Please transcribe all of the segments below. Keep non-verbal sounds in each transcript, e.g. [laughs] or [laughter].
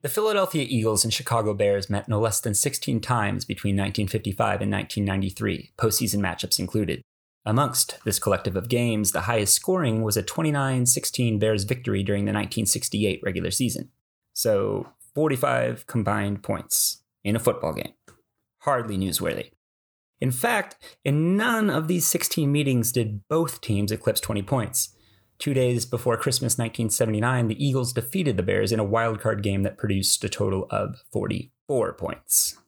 The Philadelphia Eagles and Chicago Bears met no less than 16 times between 1955 and 1993, postseason matchups included. Amongst this collective of games, the highest scoring was a 29 16 Bears victory during the 1968 regular season. So, 45 combined points in a football game. Hardly newsworthy. In fact, in none of these 16 meetings did both teams eclipse 20 points. Two days before Christmas 1979, the Eagles defeated the Bears in a wildcard game that produced a total of 44 points.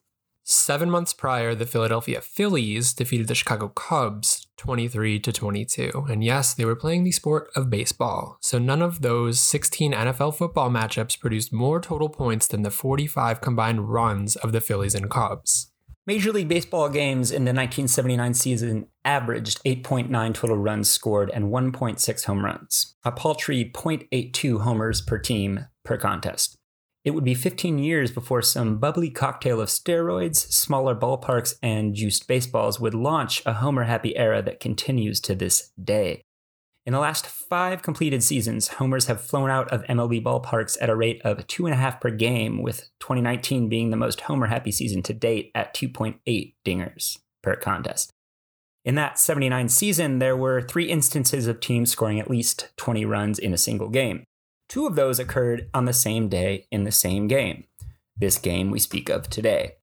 Seven months prior, the Philadelphia Phillies defeated the Chicago Cubs 23 to 22. And yes, they were playing the sport of baseball. So none of those 16 NFL football matchups produced more total points than the 45 combined runs of the Phillies and Cubs. Major League Baseball games in the 1979 season averaged 8.9 total runs scored and 1.6 home runs, a paltry 0.82 homers per team per contest. It would be 15 years before some bubbly cocktail of steroids, smaller ballparks, and juiced baseballs would launch a homer happy era that continues to this day. In the last five completed seasons, homers have flown out of MLB ballparks at a rate of two and a half per game, with 2019 being the most homer happy season to date at 2.8 dingers per contest. In that 79 season, there were three instances of teams scoring at least 20 runs in a single game. Two of those occurred on the same day in the same game. This game we speak of today.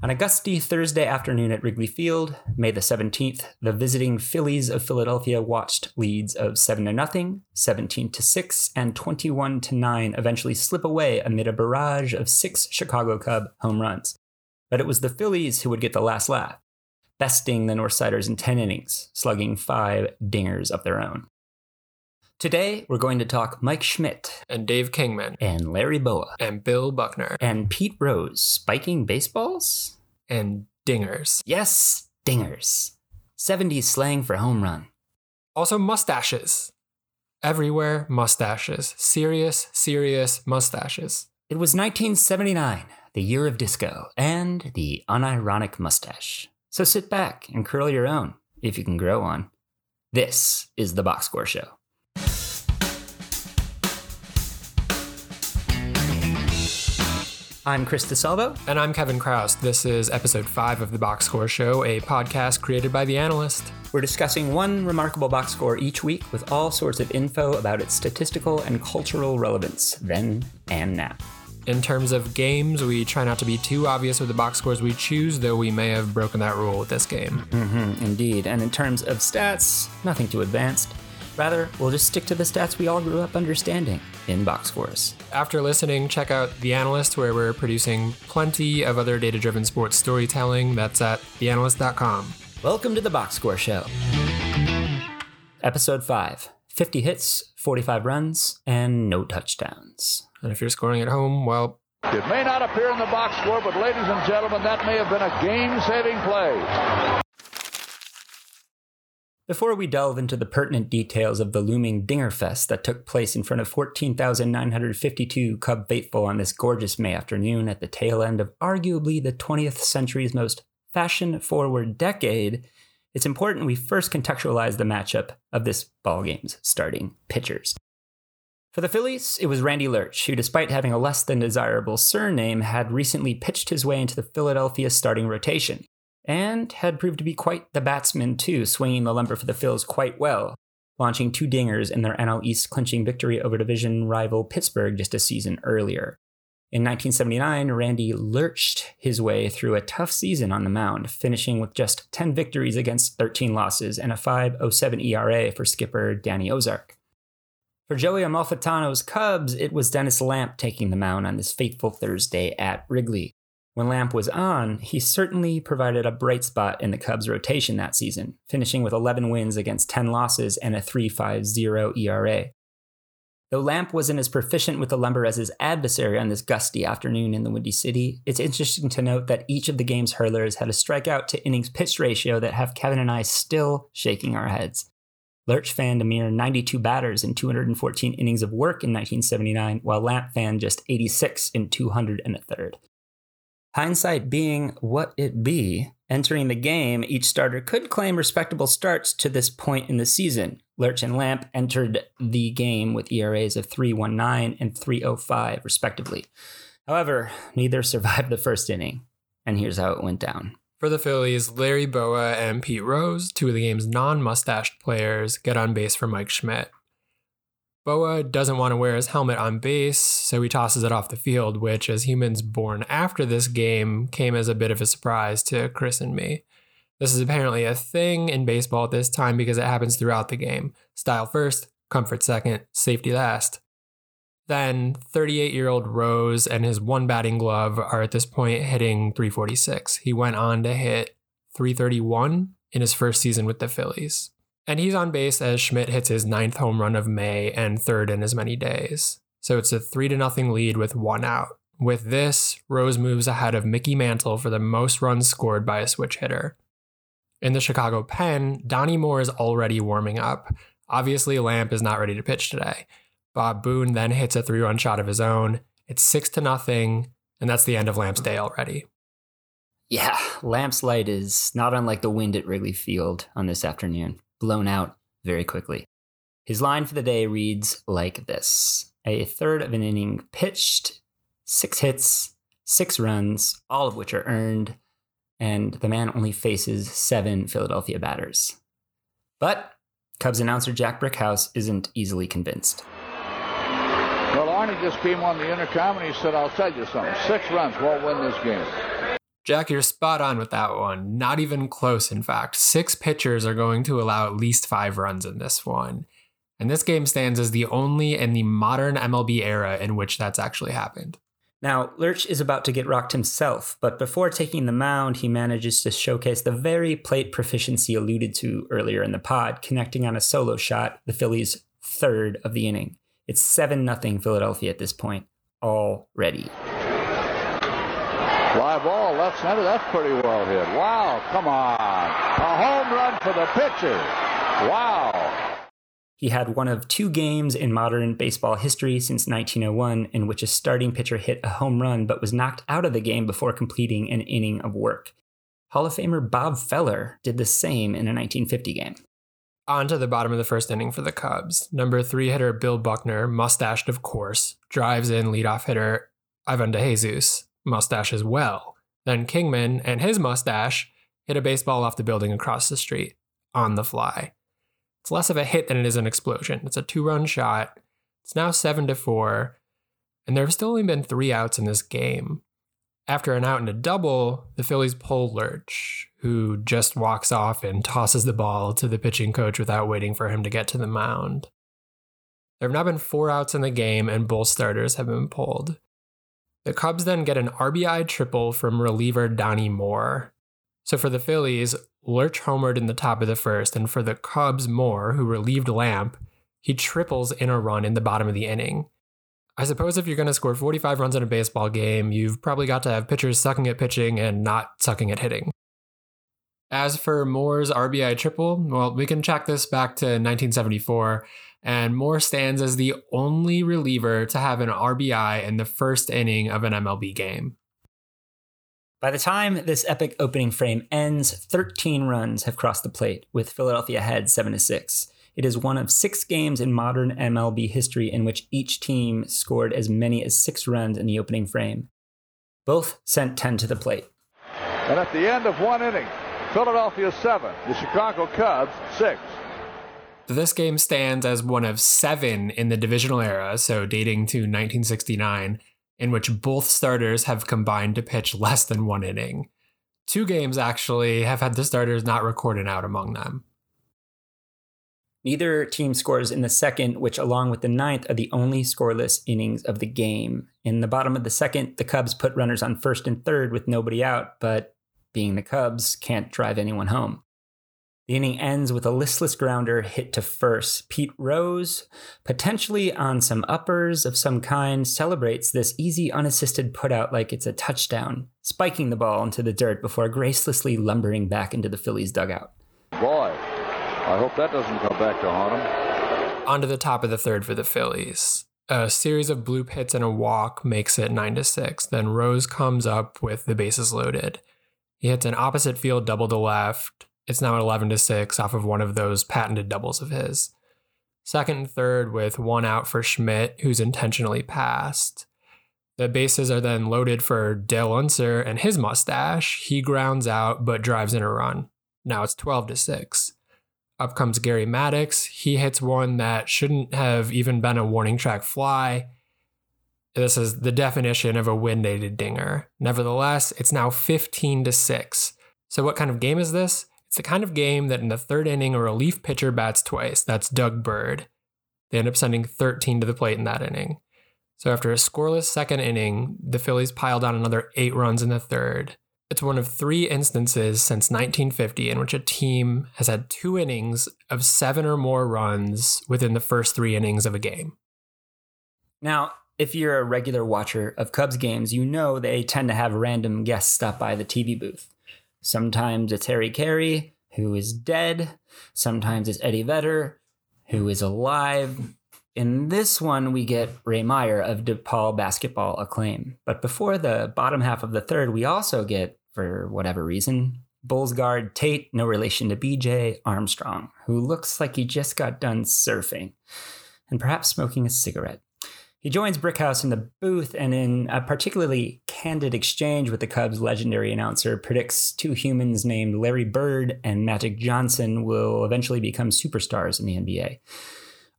On a gusty Thursday afternoon at Wrigley Field, May the 17th, the visiting Phillies of Philadelphia watched leads of 7 to nothing, 17 to 6, and 21 to 9 eventually slip away amid a barrage of six Chicago Cub home runs. But it was the Phillies who would get the last laugh, besting the Northsiders in 10 innings, slugging five dingers of their own. Today, we're going to talk Mike Schmidt And Dave Kingman and Larry Bowa and Bill Buckner and Pete Rose spiking baseballs? and Dingers. Yes, dingers. 70s slang for home run. Also, mustaches. Everywhere, mustaches. Serious, serious mustaches. It was 1979, the year of disco, and the unironic mustache. So sit back and curl your own, if you can grow one. This is the Box Score Show. I'm Chris DeSalvo. And I'm Kevin Chroust. This is episode 5 of The Box Score Show, a podcast created by The Analyst. We're discussing one remarkable box score each week with all sorts of info about its statistical and cultural relevance, then and now. In terms of games, we try not to be too obvious with the box scores we choose, though we may have broken that rule with this game. Mm-hmm, indeed. And in terms of stats, nothing too advanced. Rather, we'll just stick to the stats we all grew up understanding in box scores. After listening, check out The Analyst, where we're producing plenty of other data driven sports storytelling. That's at theanalyst.com. Welcome to the Box Score Show. Episode 5 50 hits, 45 runs, and no touchdowns. And if you're scoring at home, well, It may not appear in the box score, but ladies and gentlemen, that may have been a game-saving play. Before we delve into the pertinent details of the looming Dingerfest that took place in front of 14,952 Cub faithful on this gorgeous May afternoon at the tail end of arguably the 20th century's most fashion forward decade, it's important we first contextualize the matchup of this ballgame's starting pitchers. For the Phillies, it was Randy Lerch, who, despite having a less than desirable surname, had recently pitched his way into the Philadelphia starting rotation and had proved to be quite the batsman too, swinging the lumber for the Phils quite well, launching two dingers in their NL East clinching victory over division rival Pittsburgh just a season earlier. In 1979, Randy lurched his way through a tough season on the mound, finishing with just 10 victories against 13 losses and a 5.07 ERA for skipper Danny Ozark. For Joey Amalfitano's Cubs, it was Dennis Lamp taking the mound on this fateful Thursday at Wrigley. When Lamp was on, he certainly provided a bright spot in the Cubs' rotation that season, finishing with 11 wins against 10 losses and a 3.50 ERA. Though Lamp wasn't as proficient with the lumber as his adversary on this gusty afternoon in the Windy City, it's interesting to note that each of the game's hurlers had a strikeout to innings pitched ratio that have Kevin and I still shaking our heads. Lerch fanned a mere 92 batters in 214 innings of work in 1979, while Lamp fanned just 86 in 200 and a third. Hindsight being what it be, entering the game, each starter could claim respectable starts to this point in the season. Lerch and Lamp entered the game with ERAs of 3.19 and 3.05, respectively. However, neither [laughs] survived the first inning, and here's how it went down. For the Phillies, Larry Bowa and Pete Rose, two of the game's non mustached players, get on base for Mike Schmidt. Bowa doesn't want to wear his helmet on base, so he tosses it off the field, which, as humans born after this game, came as a bit of a surprise to Chris and me. This is apparently a thing in baseball at this time because it happens throughout the game. Style first, comfort second, safety last. Then 38 year old Rose and his one batting glove are at this point hitting 346. He went on to hit 331 in his first season with the Phillies. And he's on base as Schmidt hits his ninth home run of May and third in as many days. So it's a 3 to nothing lead with one out. With this, Rose moves ahead of Mickey Mantle for the most runs scored by a switch hitter. In the Chicago pen, Donnie Moore is already warming up. Obviously, Lamp is not ready to pitch today. Bob Boone then hits a three-run shot of his own. It's six to nothing, and that's the end of Lamp's day already. Yeah, Lamp's light is not unlike the wind at Wrigley Field on this afternoon, blown out very quickly. His line for the day reads like this A third of an inning pitched, six hits, six runs, all of which are earned, and the man only faces seven Philadelphia batters. But Cubs announcer Jack Brickhouse isn't easily convinced. Well, Arnie just came on the intercom and he said, I'll tell you something. Six runs won't win this game. Jack, you're spot on with that one. Not even close, in fact. Six pitchers are going to allow at least five runs in this one. And this game stands as the only in the modern MLB era in which that's actually happened. Now, Lerch is about to get rocked himself, but before taking the mound, he manages to showcase the very plate proficiency alluded to earlier in the pod, connecting on a solo shot, the Phillies' third of the inning. It's 7 0 Philadelphia at this point, already. Fly ball, left center, that's pretty well hit. Wow, come on. A home run for the pitcher. Wow. He had one of two games in modern baseball history since 1901 in which a starting pitcher hit a home run but was knocked out of the game before completing an inning of work. Hall of Famer Bob Feller did the same in a 1950 game. On to the bottom of the first inning for the Cubs. Number three hitter Bill Buckner, mustached of course, drives in leadoff hitter Ivan DeJesus, mustache as well. Then Kingman and his mustache hit a baseball off the building across the street on the fly. It's less of a hit than it is an explosion. It's a two run shot. It's now seven to four, and there have still only been three outs in this game. After an out and a double, the Phillies pull Lerch, who just walks off and tosses the ball to the pitching coach without waiting for him to get to the mound. There have now been four outs in the game, and both starters have been pulled. The Cubs then get an RBI triple from reliever Donnie Moore. So for the Phillies, Lerch homered in the top of the first, and for the Cubs, Moore, who relieved Lamp, he triples in a run in the bottom of the inning. I suppose if you're going to score 45 runs in a baseball game, you've probably got to have pitchers sucking at pitching and not sucking at hitting. As for Moore's RBI triple, well, we can check this back to 1974, and Moore stands as the only reliever to have an RBI in the first inning of an MLB game. By the time this epic opening frame ends, 13 runs have crossed the plate, with Philadelphia ahead 7 to 6. It is one of six games in modern MLB history in which each team scored as many as six runs in the opening frame. Both sent 10 to the plate. And at the end of one inning, Philadelphia 7, the Chicago Cubs 6. This game stands as one of seven in the divisional era, so dating to 1969, in which both starters have combined to pitch less than one inning. Two games actually have had the starters not recorded out among them. Neither team scores in the second, which, along with the ninth, are the only scoreless innings of the game. In the bottom of the second, the Cubs put runners on first and third with nobody out, but being the Cubs, can't drive anyone home. The inning ends with a listless grounder hit to first. Pete Rose, potentially on some uppers of some kind, celebrates this easy unassisted putout like it's a touchdown, spiking the ball into the dirt before gracelessly lumbering back into the Phillies dugout. Boy, I hope that doesn't come back to haunt him. On to the top of the third for the Phillies. A series of bloop hits and a walk makes it 9 to 6. Then Rose comes up with the bases loaded. He hits an opposite field double to left it's now at 11 to 6 off of one of those patented doubles of his. Second and third with one out for Schmidt, who's intentionally passed. The bases are then loaded for Del Unser and his mustache. He grounds out but drives in a run. Now it's 12 to 6. Up comes Gary Maddox. He hits one that shouldn't have even been a warning track fly. This is the definition of a wind-aided dinger. Nevertheless, it's now 15 to 6. So what kind of game is this? It's the kind of game that in the third inning a relief pitcher bats twice. That's Doug Bird. They end up sending 13 to the plate in that inning. So after a scoreless second inning, the Phillies piled on another eight runs in the third. It's one of three instances since 1950 in which a team has had two innings of seven or more runs within the first three innings of a game. Now, if you're a regular watcher of Cubs games, you know they tend to have random guests stop by the TV booth. Sometimes it's Harry Caray, who is dead. Sometimes it's Eddie Vedder, who is alive. In this one, we get Ray Meyer of DePaul basketball acclaim. But before the bottom half of the third, we also get, for whatever reason, Bulls guard Tate, no relation to BJ Armstrong, who looks like he just got done surfing and perhaps smoking a cigarette. He joins Brickhouse in the booth and, in a particularly candid exchange with the Cubs' legendary announcer, predicts two humans named Larry Bird and Magic Johnson will eventually become superstars in the NBA.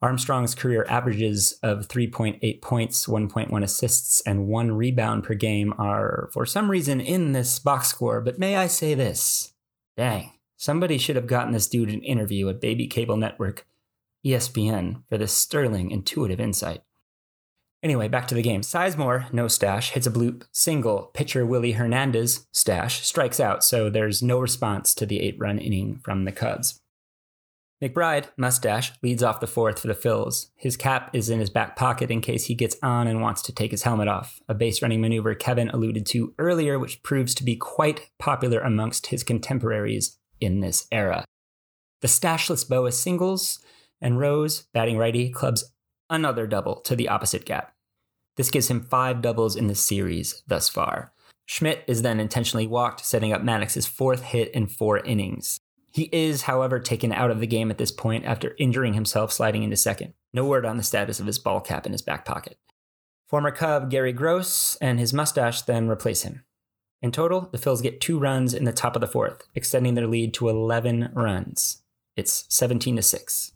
Armstrong's career averages of 3.8 points, 1.1 assists, and one rebound per game are, for some reason, in this box score. But may I say this? Dang, somebody should have gotten this dude an interview at Baby Cable Network, ESPN, for this sterling, intuitive insight. Anyway, back to the game. Sizemore, no stash, hits a bloop, single. Pitcher Willie Hernandez, stash, strikes out, so there's no response to the eight run inning from the Cubs. McBride, mustache, leads off the fourth for the Phils. His cap is in his back pocket in case he gets on and wants to take his helmet off, a base running maneuver Kevin alluded to earlier, which proves to be quite popular amongst his contemporaries in this era. The stashless Bowa singles, and Rose, batting righty, clubs another double to the opposite gap. This gives him five doubles in the series thus far. Schmidt is then intentionally walked, setting up Maddox's fourth hit in four innings. He is, however, taken out of the game at this point after injuring himself sliding into second. No word on the status of his ball cap in his back pocket. Former Cub Gary Gross and his mustache then replace him. In total, the Phils get two runs in the top of the fourth, extending their lead to 11 runs. It's 17 to 6.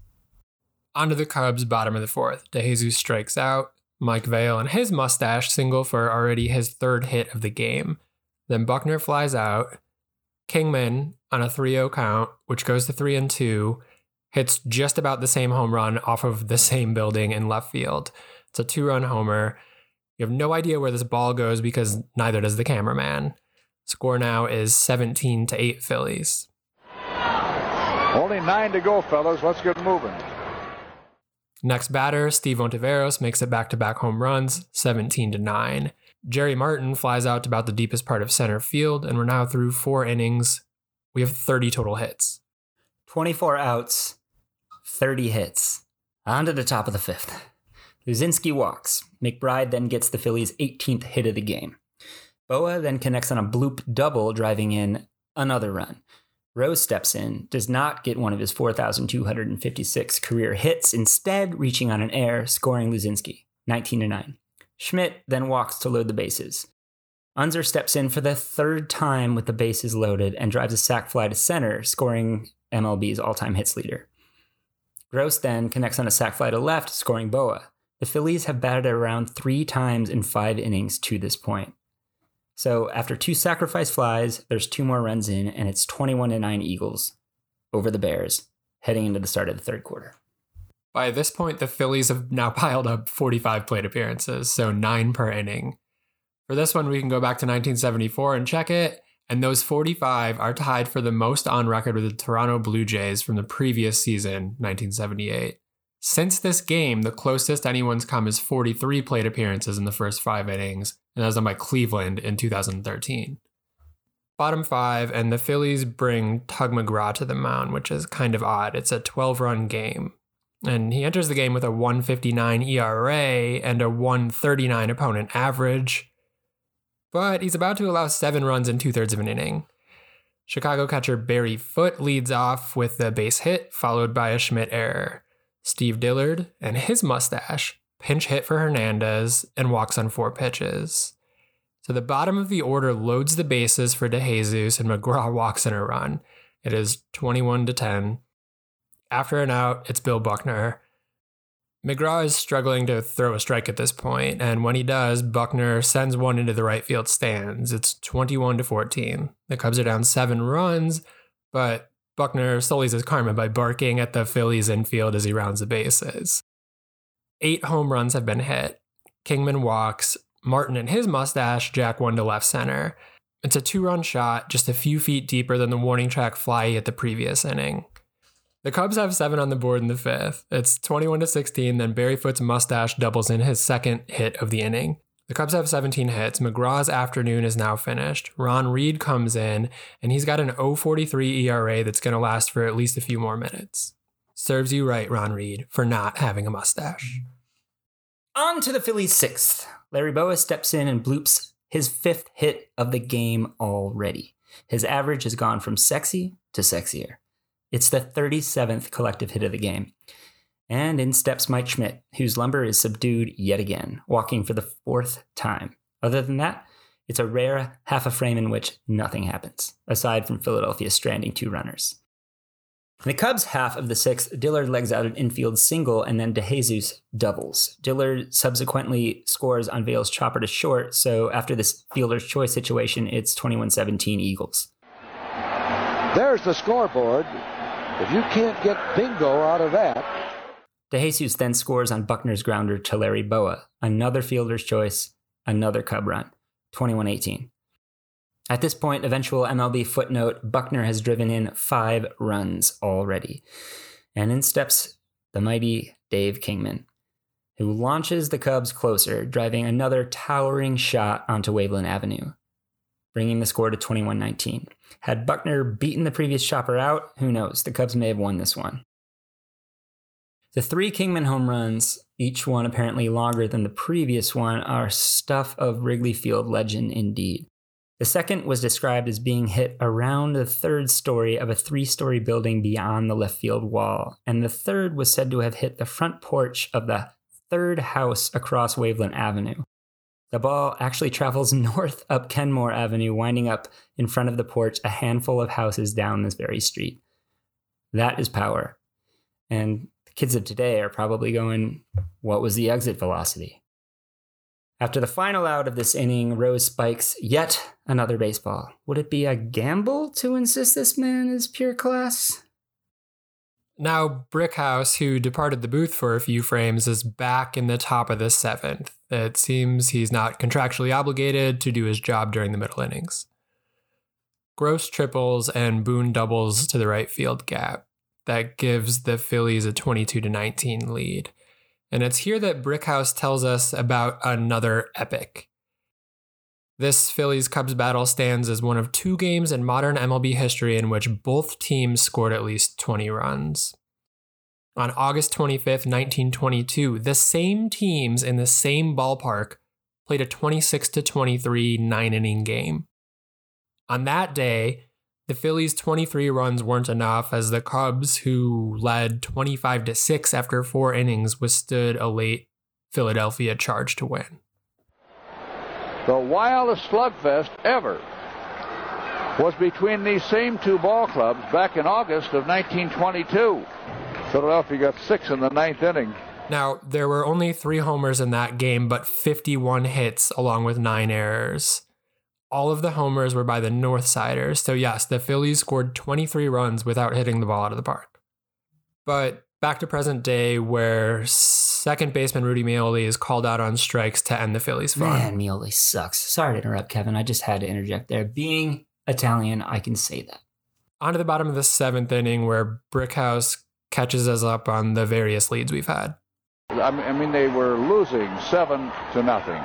Onto the Cubs' bottom of the fourth. DeJesus strikes out. Mike Vail and his mustache single for already his third hit of the game. Then Buckner flies out. Kingman on a 3 0 count, which goes to 3 and 2, hits just about the same home run off of the same building in left field. It's a two run homer. You have no idea where this ball goes because neither does the cameraman. Score now is 17 to 8 Phillies. Only nine to go, fellas. Let's get moving. Next batter, Steve Ontiveros makes it back to back home runs, 17 to 9. Jerry Martin flies out to about the deepest part of center field, and we're now through four innings. We have 30 total hits. 24 outs, 30 hits. On to the top of the fifth. Luzinski walks. McBride then gets the Phillies' 18th hit of the game. Bowa then connects on a bloop double, driving in another run. Rose steps in, does not get one of his 4,256 career hits, instead reaching on an air, scoring Luzinski, 19 to 9. Schmidt then walks to load the bases. Unser steps in for the third time with the bases loaded and drives a sac fly to center, scoring MLB's all time hits leader. Gross then connects on a sac fly to left, scoring Bowa. The Phillies have batted around three times in five innings to this point. So after two sacrifice flies, there's two more runs in, and it's 21 to 9 Eagles over the Bears heading into the start of the third quarter. By this point, the Phillies have now [laughs] piled up 45 plate appearances, so nine per inning. For this one, we can go back to 1974 and check it, and those 45 are tied for the most on record with the Toronto Blue Jays from the previous season, 1978. Since this game, the closest anyone's come is 43 plate appearances in the first five innings, and that was done by Cleveland in 2013. Bottom five, and the Phillies bring Tug McGraw to the mound, which is kind of odd. It's a 12 run game. And he enters the game with a 159 ERA and a 139 opponent average. But he's about to allow seven runs in two thirds of an inning. Chicago catcher Barry Foote leads off with the base hit, followed by a Schmidt error. Steve Dillard and his mustache pinch hit for Hernandez, and walks on four pitches. So the bottom of the order loads the bases for DeJesus, and McGraw [laughs] walks in a run. It is 21 to 10. After an out, it's Bill Buckner. McGraw is struggling to throw a strike at this point, and when he does, Buckner sends one into the right field stands. It's 21 to 14. The Cubs are down seven runs, but Buckner sullies his karma by barking at the Phillies infield as he rounds the bases. Eight home runs have been hit. Kingman walks. Martin and his mustache jack one to left center. It's a two run shot, just a few feet deeper than the warning track fly at the previous inning. The Cubs have seven on the board in the fifth. It's 21 to 16. Then Barry Foote's mustache doubles in his second hit of the inning. The Cubs have 17 hits. McGraw's afternoon is now finished. Ron Reed comes in, and he's got an 043 ERA that's going to last for at least a few more minutes. Serves you right, Ron Reed, for not having a mustache. On to the Phillies' sixth. Larry Bowa steps in and bloops his fifth hit of the game already. His average has gone from sexy to sexier. It's the 37th collective hit of the game. And in steps Mike Schmidt, whose lumber is subdued yet again, walking for the fourth time. Other than that, it's a rare half a frame in which nothing happens, aside from Philadelphia stranding two runners. In the Cubs' half of the sixth, Dillard legs out an infield single and then DeJesus doubles. Dillard subsequently scores on Vail's chopper to short, so after this fielder's choice situation, it's 21 17 Eagles. There's the scoreboard. If you can't get bingo out of that. DeJesus then scores on Buckner's grounder to Larry Bowa. another fielder's choice, another Cub run, 21 18. At this point, eventual MLB footnote Buckner has driven in five runs already. And in steps the mighty Dave Kingman, who launches the Cubs closer, driving another towering shot onto Waveland Avenue, bringing the score to 21 19. Had Buckner beaten the previous chopper out, who knows? The Cubs may have won this one. The three Kingman home runs, each one apparently longer than the previous one, are stuff of Wrigley Field legend indeed. The second was described as being hit around the third story of a three story building beyond the left field wall, and the third was said to have hit the front porch of the third house across Waveland Avenue. The ball actually travels [laughs] north up Kenmore Avenue, winding up in front of the porch a handful of houses down this very street. That is power. And the kids of today are probably going, What was the exit velocity? After the final out of this inning, Rose spikes yet another baseball. Would it be a gamble to insist this man is pure class? Now, Brickhouse, who departed the booth for a few frames, is back in the top of the seventh. It seems he's not contractually obligated to do his job during the middle innings. Gross triples and Boone doubles to the right field gap. That gives the Phillies a 22 to 19 lead. And it's here that Brickhouse tells us about another epic. This Phillies Cubs battle stands as one of two games in modern MLB history in which both teams scored at least 20 runs. On August 25th, 1922, the same teams in the same ballpark played a 26 23 nine inning game. On that day, the Phillies' 23 runs weren't enough as the Cubs, who led 25 to 6 after four innings, withstood a late Philadelphia charge to win the wildest slugfest ever was between these same two ball clubs back in August of 1922. Philadelphia got six in the ninth inning. Now, there were only three homers in that game, but 51 hits along with nine errors. All of the homers were by the Northsiders. So, yes, the Phillies scored 23 runs without hitting the ball out of the park. But back to present day, where second baseman Rudy Meoli is called out on strikes to end the Phillies' fun. Man, Meoli sucks. Sorry to interrupt, Kevin. I just had to interject there. Being Italian, I can say that. On to the bottom of the seventh inning, where Brickhouse catches us up on the various leads we've had. I mean, they were losing seven to nothing.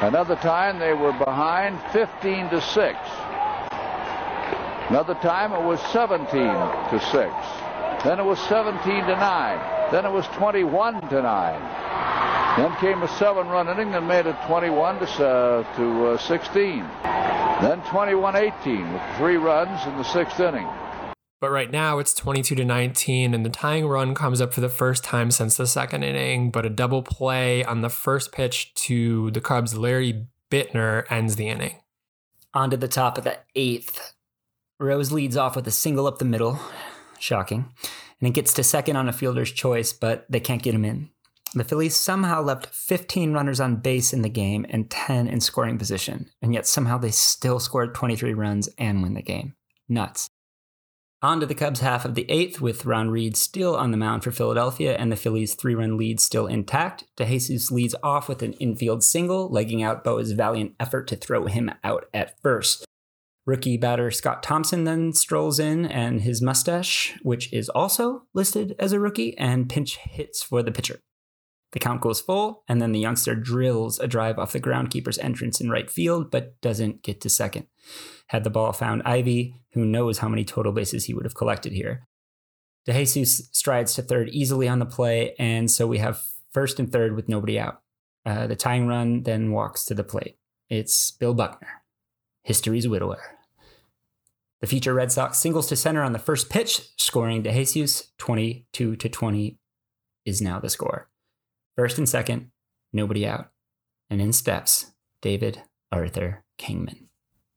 Another time they were behind 15 to six. Another time it was 17 to six. Then it was 17 to 9. Then it was 21 to 9. Then came a seven-run inning that made it 21 to, uh, to uh, 16. Then 21-18 with three runs in the sixth inning. But right now it's 22 to 19, and the tying run comes up for the first time since the second inning. But a double play on the first pitch to the Cubs' Larry Bittner ends the inning. On to the top of the eighth. Rose leads off with a single up the middle. Shocking. And it gets to second on a fielder's choice, but they can't get him in. The Phillies somehow left 15 runners on base in the game and 10 in scoring position, and yet somehow they still scored 23 runs and win the game. Nuts. On to the Cubs' half of the eighth, with Ron Reed still on the mound for Philadelphia and the Phillies' three run lead still intact. DeJesus leads off with an infield single, legging out Bowa's valiant effort to throw him out at first. Rookie batter Scott Thompson then strolls in, and his mustache, which is also listed as a rookie, and pinch hits for the pitcher. The count goes full, and then the youngster drills a drive off the groundkeeper's entrance in right field, but doesn't get to second. Had the ball found Ivy, who knows how many total bases he would have collected here. DeJesus strides to third easily on the play, and so we have first and third with nobody out. Uh, the tying run then walks to the plate. It's Bill Buckner, history's widower. The future Red Sox singles to center on the first pitch, scoring DeJesus 22 to 20 is now the score. First and second, nobody out. And in steps David Arthur Kingman.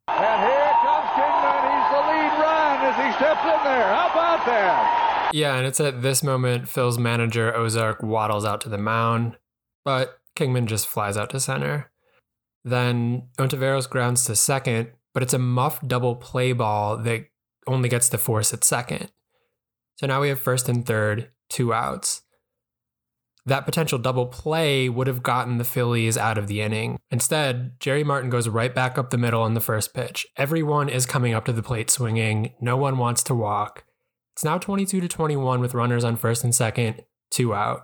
And here comes Kingman. He's the lead run as he steps in there. How about that? Yeah, and it's at this moment Phil's manager Ozark waddles out to the mound, but Kingman just flies out to center. Then Ontiveros grounds to second, but it's a muff double play ball that only gets the force at second. So now we have first and third, two outs that potential double play would have gotten the Phillies out of the inning. Instead, Jerry Martin goes right back up the middle on the first pitch. Everyone is coming up to the plate swinging. No one wants to walk. It's now 22 to 21 with runners on first and second, two out.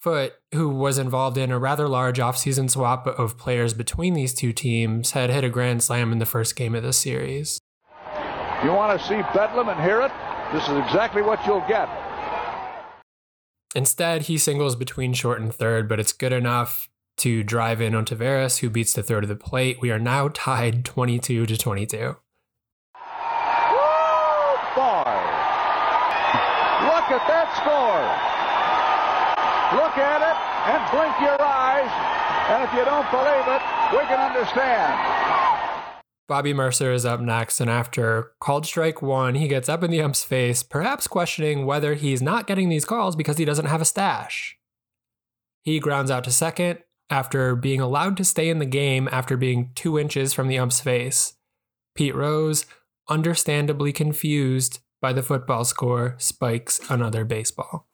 Foote, who was involved in a rather large offseason swap of players between these two teams, had hit a grand slam in the first game of the series. You want to see Bedlam and hear it? This is exactly what you'll get. Instead, he singles between short and third, but it's good enough to drive in Ontiveros, who beats the third of the plate. We are now tied [laughs] 22 to 22. Woo. Look at that score. Look at it and blink your eyes. And if you don't believe it, we can understand. Bobby Murcer is up next, and after called strike one, he gets up in the ump's face, perhaps questioning whether he's not getting these calls because he doesn't have a stash. He grounds out to second after being allowed to stay in the game after being two inches from the ump's face. Pete Rose, understandably confused by the football score, spikes another baseball.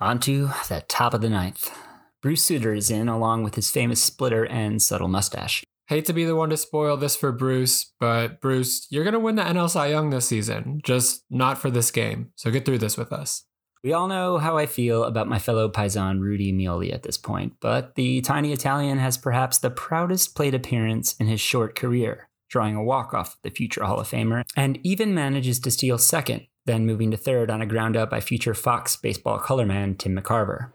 On to the top of the ninth. Bruce Sutter is in along with his famous splitter and subtle mustache. Hate to be the one to spoil this for Bruce, but Bruce, you're going to win the NL Cy Young this season, just not for this game. So get through this with us. We all know how I feel about my fellow Paisan Rudy Meoli at this point, but the tiny Italian has perhaps the proudest plate appearance in his short career, drawing a walk-off the future Hall of Famer, and even manages to steal second, then moving to third on a ground up by future Fox baseball colorman Tim McCarver.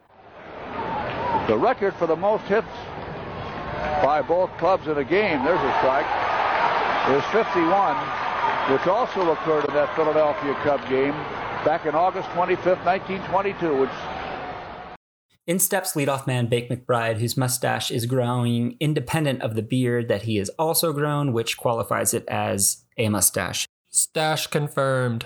The record for the most hits by both clubs in a game, there's a strike, is 51, which also occurred in that Philadelphia Cub game back in August 25th, 1922, which in steps leadoff man Bake McBride, whose mustache is growing independent of the beard that he has also grown, which qualifies it as a mustache. Stash confirmed.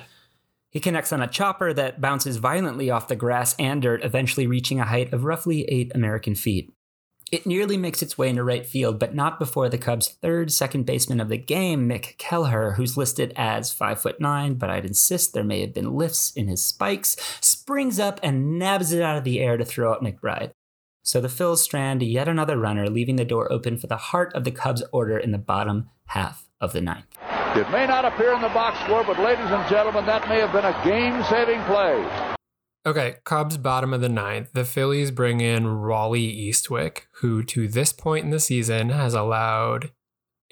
He connects on a chopper that bounces violently off the grass and dirt, eventually reaching a height of roughly 8 American feet. It nearly makes its way into right field, but not before the Cubs' third second baseman of the game, Mick Kelleher, who's listed as 5 foot 9, but I'd insist there may have been lifts in his spikes, springs up and nabs it out of the air to throw out McBride. So the Phils strand yet another runner, leaving the door open for the heart of the Cubs' order in the bottom half of the ninth. It may not appear in the box score, but ladies and gentlemen, that may have been a game-saving play. Okay, Cubs bottom of the ninth. The Phillies bring in Rawly Eastwick, who to this point in the season has allowed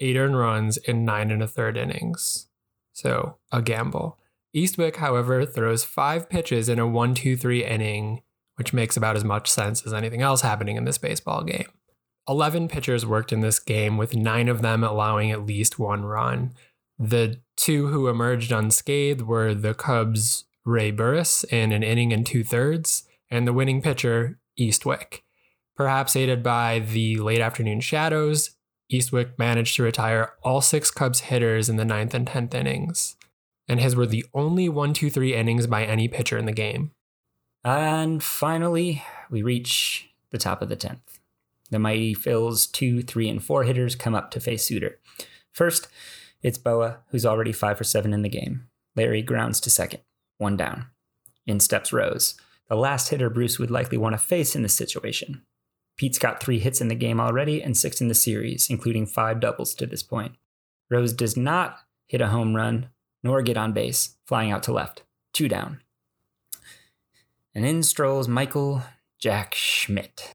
eight earned runs in nine and a third innings. So a gamble. Eastwick, however, throws five pitches in a one, two, three inning, which makes about as much sense as anything else happening in this baseball game. 11 pitchers worked in this game, with nine of them allowing at least one run. The two who emerged unscathed were the Cubs' Ray Burris in an inning and two thirds, and the winning pitcher, Eastwick. Perhaps aided by the late afternoon shadows, Eastwick managed to retire all six Cubs hitters in the ninth and tenth innings, and his were the only 1 2 3 innings by any pitcher in the game. And finally, we reach the top of the 10th. The mighty Phil's 2, 3, and 4 hitters come up to face Sutter. First, it's Bowa, who's already 5 for 7 in the game. Larry grounds to second, one down. In steps Rose, the last hitter Bruce would likely want to face in this situation. Pete's got three hits in the game already and six in the series, including five doubles to this point. Rose does not hit a home run nor get on base, flying out to left. Two down. And in strolls Michael Jack Schmidt.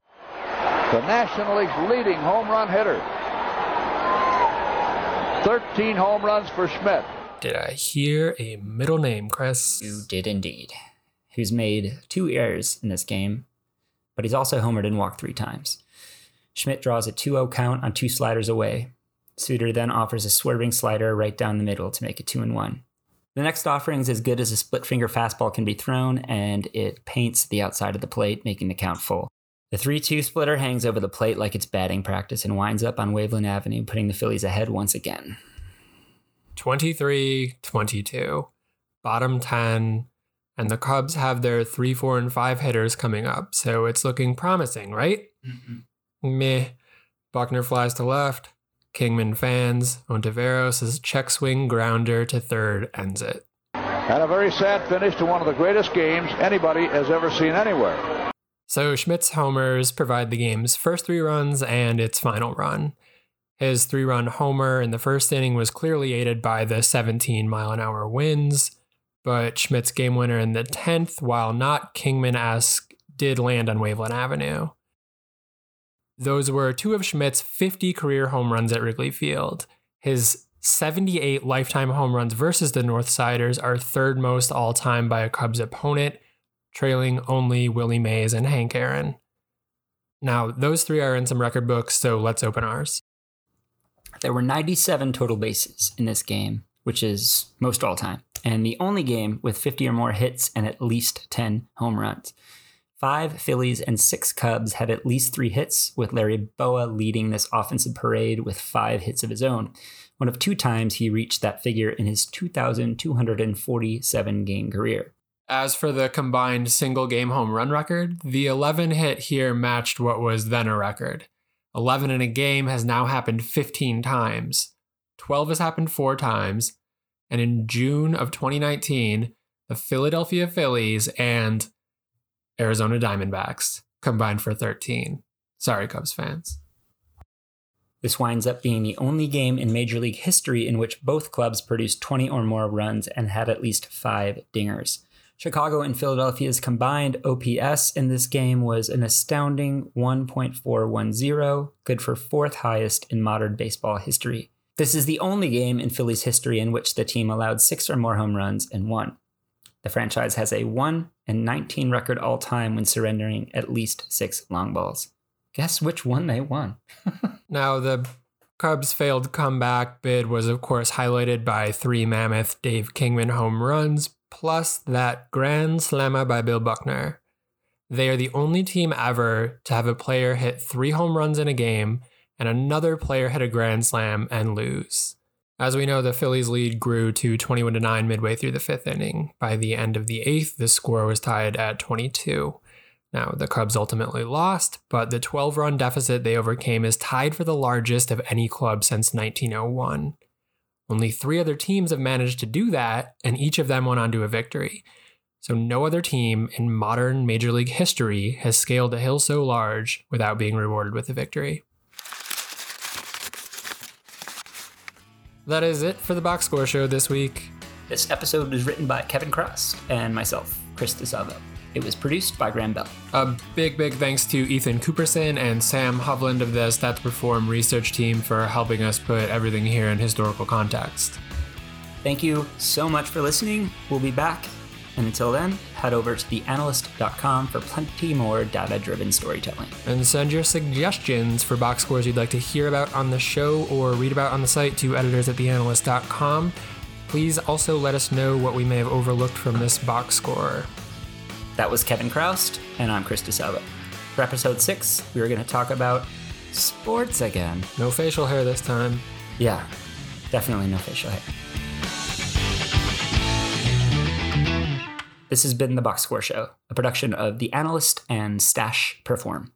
The National League's leading home run hitter. 13 home runs for Schmidt. Did I hear a middle name, Chris? You did indeed. Who's made two errors in this game, but he's also homered and walked three times. Schmidt draws a 2 0 count on two sliders away. Sutter then offers a swerving slider right down the middle to make it 2 and 1. The next offering is as good as a split finger fastball can be thrown, and it paints the outside of the plate, making the count full. The 3 2 splitter hangs over the plate like it's batting practice and winds up on Waveland Avenue, putting the Phillies ahead once again. 23 22, bottom 10, and the Cubs have their 3, 4, and 5 hitters coming up, so it's looking promising, right? Mm-hmm. Meh. Buckner flies to left. Kingman fans. Ontiveros' check swing grounder to third ends it. And a very sad finish to one of the greatest games anybody has ever seen anywhere. So Schmidt's homers provide the game's first three runs and its final run. His three run homer in the first inning was clearly aided by the 17 mile an hour winds, but Schmidt's game winner in the 10th, while not Kingman esque, did land on Waveland Avenue. Those were two of Schmidt's 50 career home runs at Wrigley Field. His 78 lifetime home runs versus the Northsiders are third most all time by a Cubs opponent, trailing only Willie Mays and Hank Aaron. Now, those three are in some record books, so let's open ours. There were 97 total bases in this game, which is most all time, and the only game with 50 or more hits and at least 10 home runs. Five Phillies and six Cubs had at least three hits, with Larry Bowa leading this offensive parade with five hits of his own. One of two times he reached that figure in his 2,247 game career. As for the combined single game home run record, the 11 hit here matched what was then a record. 11 in a game has now happened 15 times. 12 has happened four times. And in June of 2019, the Philadelphia Phillies and Arizona Diamondbacks combined for 13. Sorry, Cubs fans. This winds up being the only game in Major League history in which both clubs produced 20 or more runs and had at least five dingers. Chicago and Philadelphia's combined OPS in this game was an astounding 1.410, good for fourth highest in modern baseball history. This is the only game in Phillies history in which the team allowed six or more home runs and won. The franchise has a 1 and 19 record all time when surrendering at least six long balls. Guess which one they won? [laughs] now, the Cubs' failed comeback bid was, of course, highlighted by three mammoth Dave Kingman home runs, plus that grand slammer by Bill Buckner. They are the only team ever to have a player hit three home runs in a game and another player hit a grand slam and lose. As we know, the Phillies' lead grew to 21 to 9 midway through the fifth inning. By the end of the eighth, the score was tied at 22. Now, the Cubs ultimately lost, but the 12 run deficit they overcame is tied for the largest of any club since 1901. Only three other teams have managed to do that, and each of them went on to a victory. So, no other team in modern Major League history has scaled a hill so large without being rewarded with a victory. That is it for the Box Score Show this week. This episode was written by Kevin Chroust and myself, Chris DeSalvo. It was produced by Graham Bell. A big, big thanks to Ethan Cooperson and Sam Hovland of the Stats Perform research team for helping us put everything here in historical context. Thank you so much for listening. We'll be back And until then, head over to theanalyst.com for plenty more data driven storytelling. And send your suggestions for box scores you'd like to hear about on the show or read about on the site to editors at theanalyst.com. Please also let us know what we may have overlooked from this box score. That was Kevin Chroust, and I'm Chris DeSalvo. For episode six, we were going to talk about sports again. No facial hair this time. Yeah, definitely no facial hair. This has been The Box Score Show, a production of The Analyst and Stats Perform.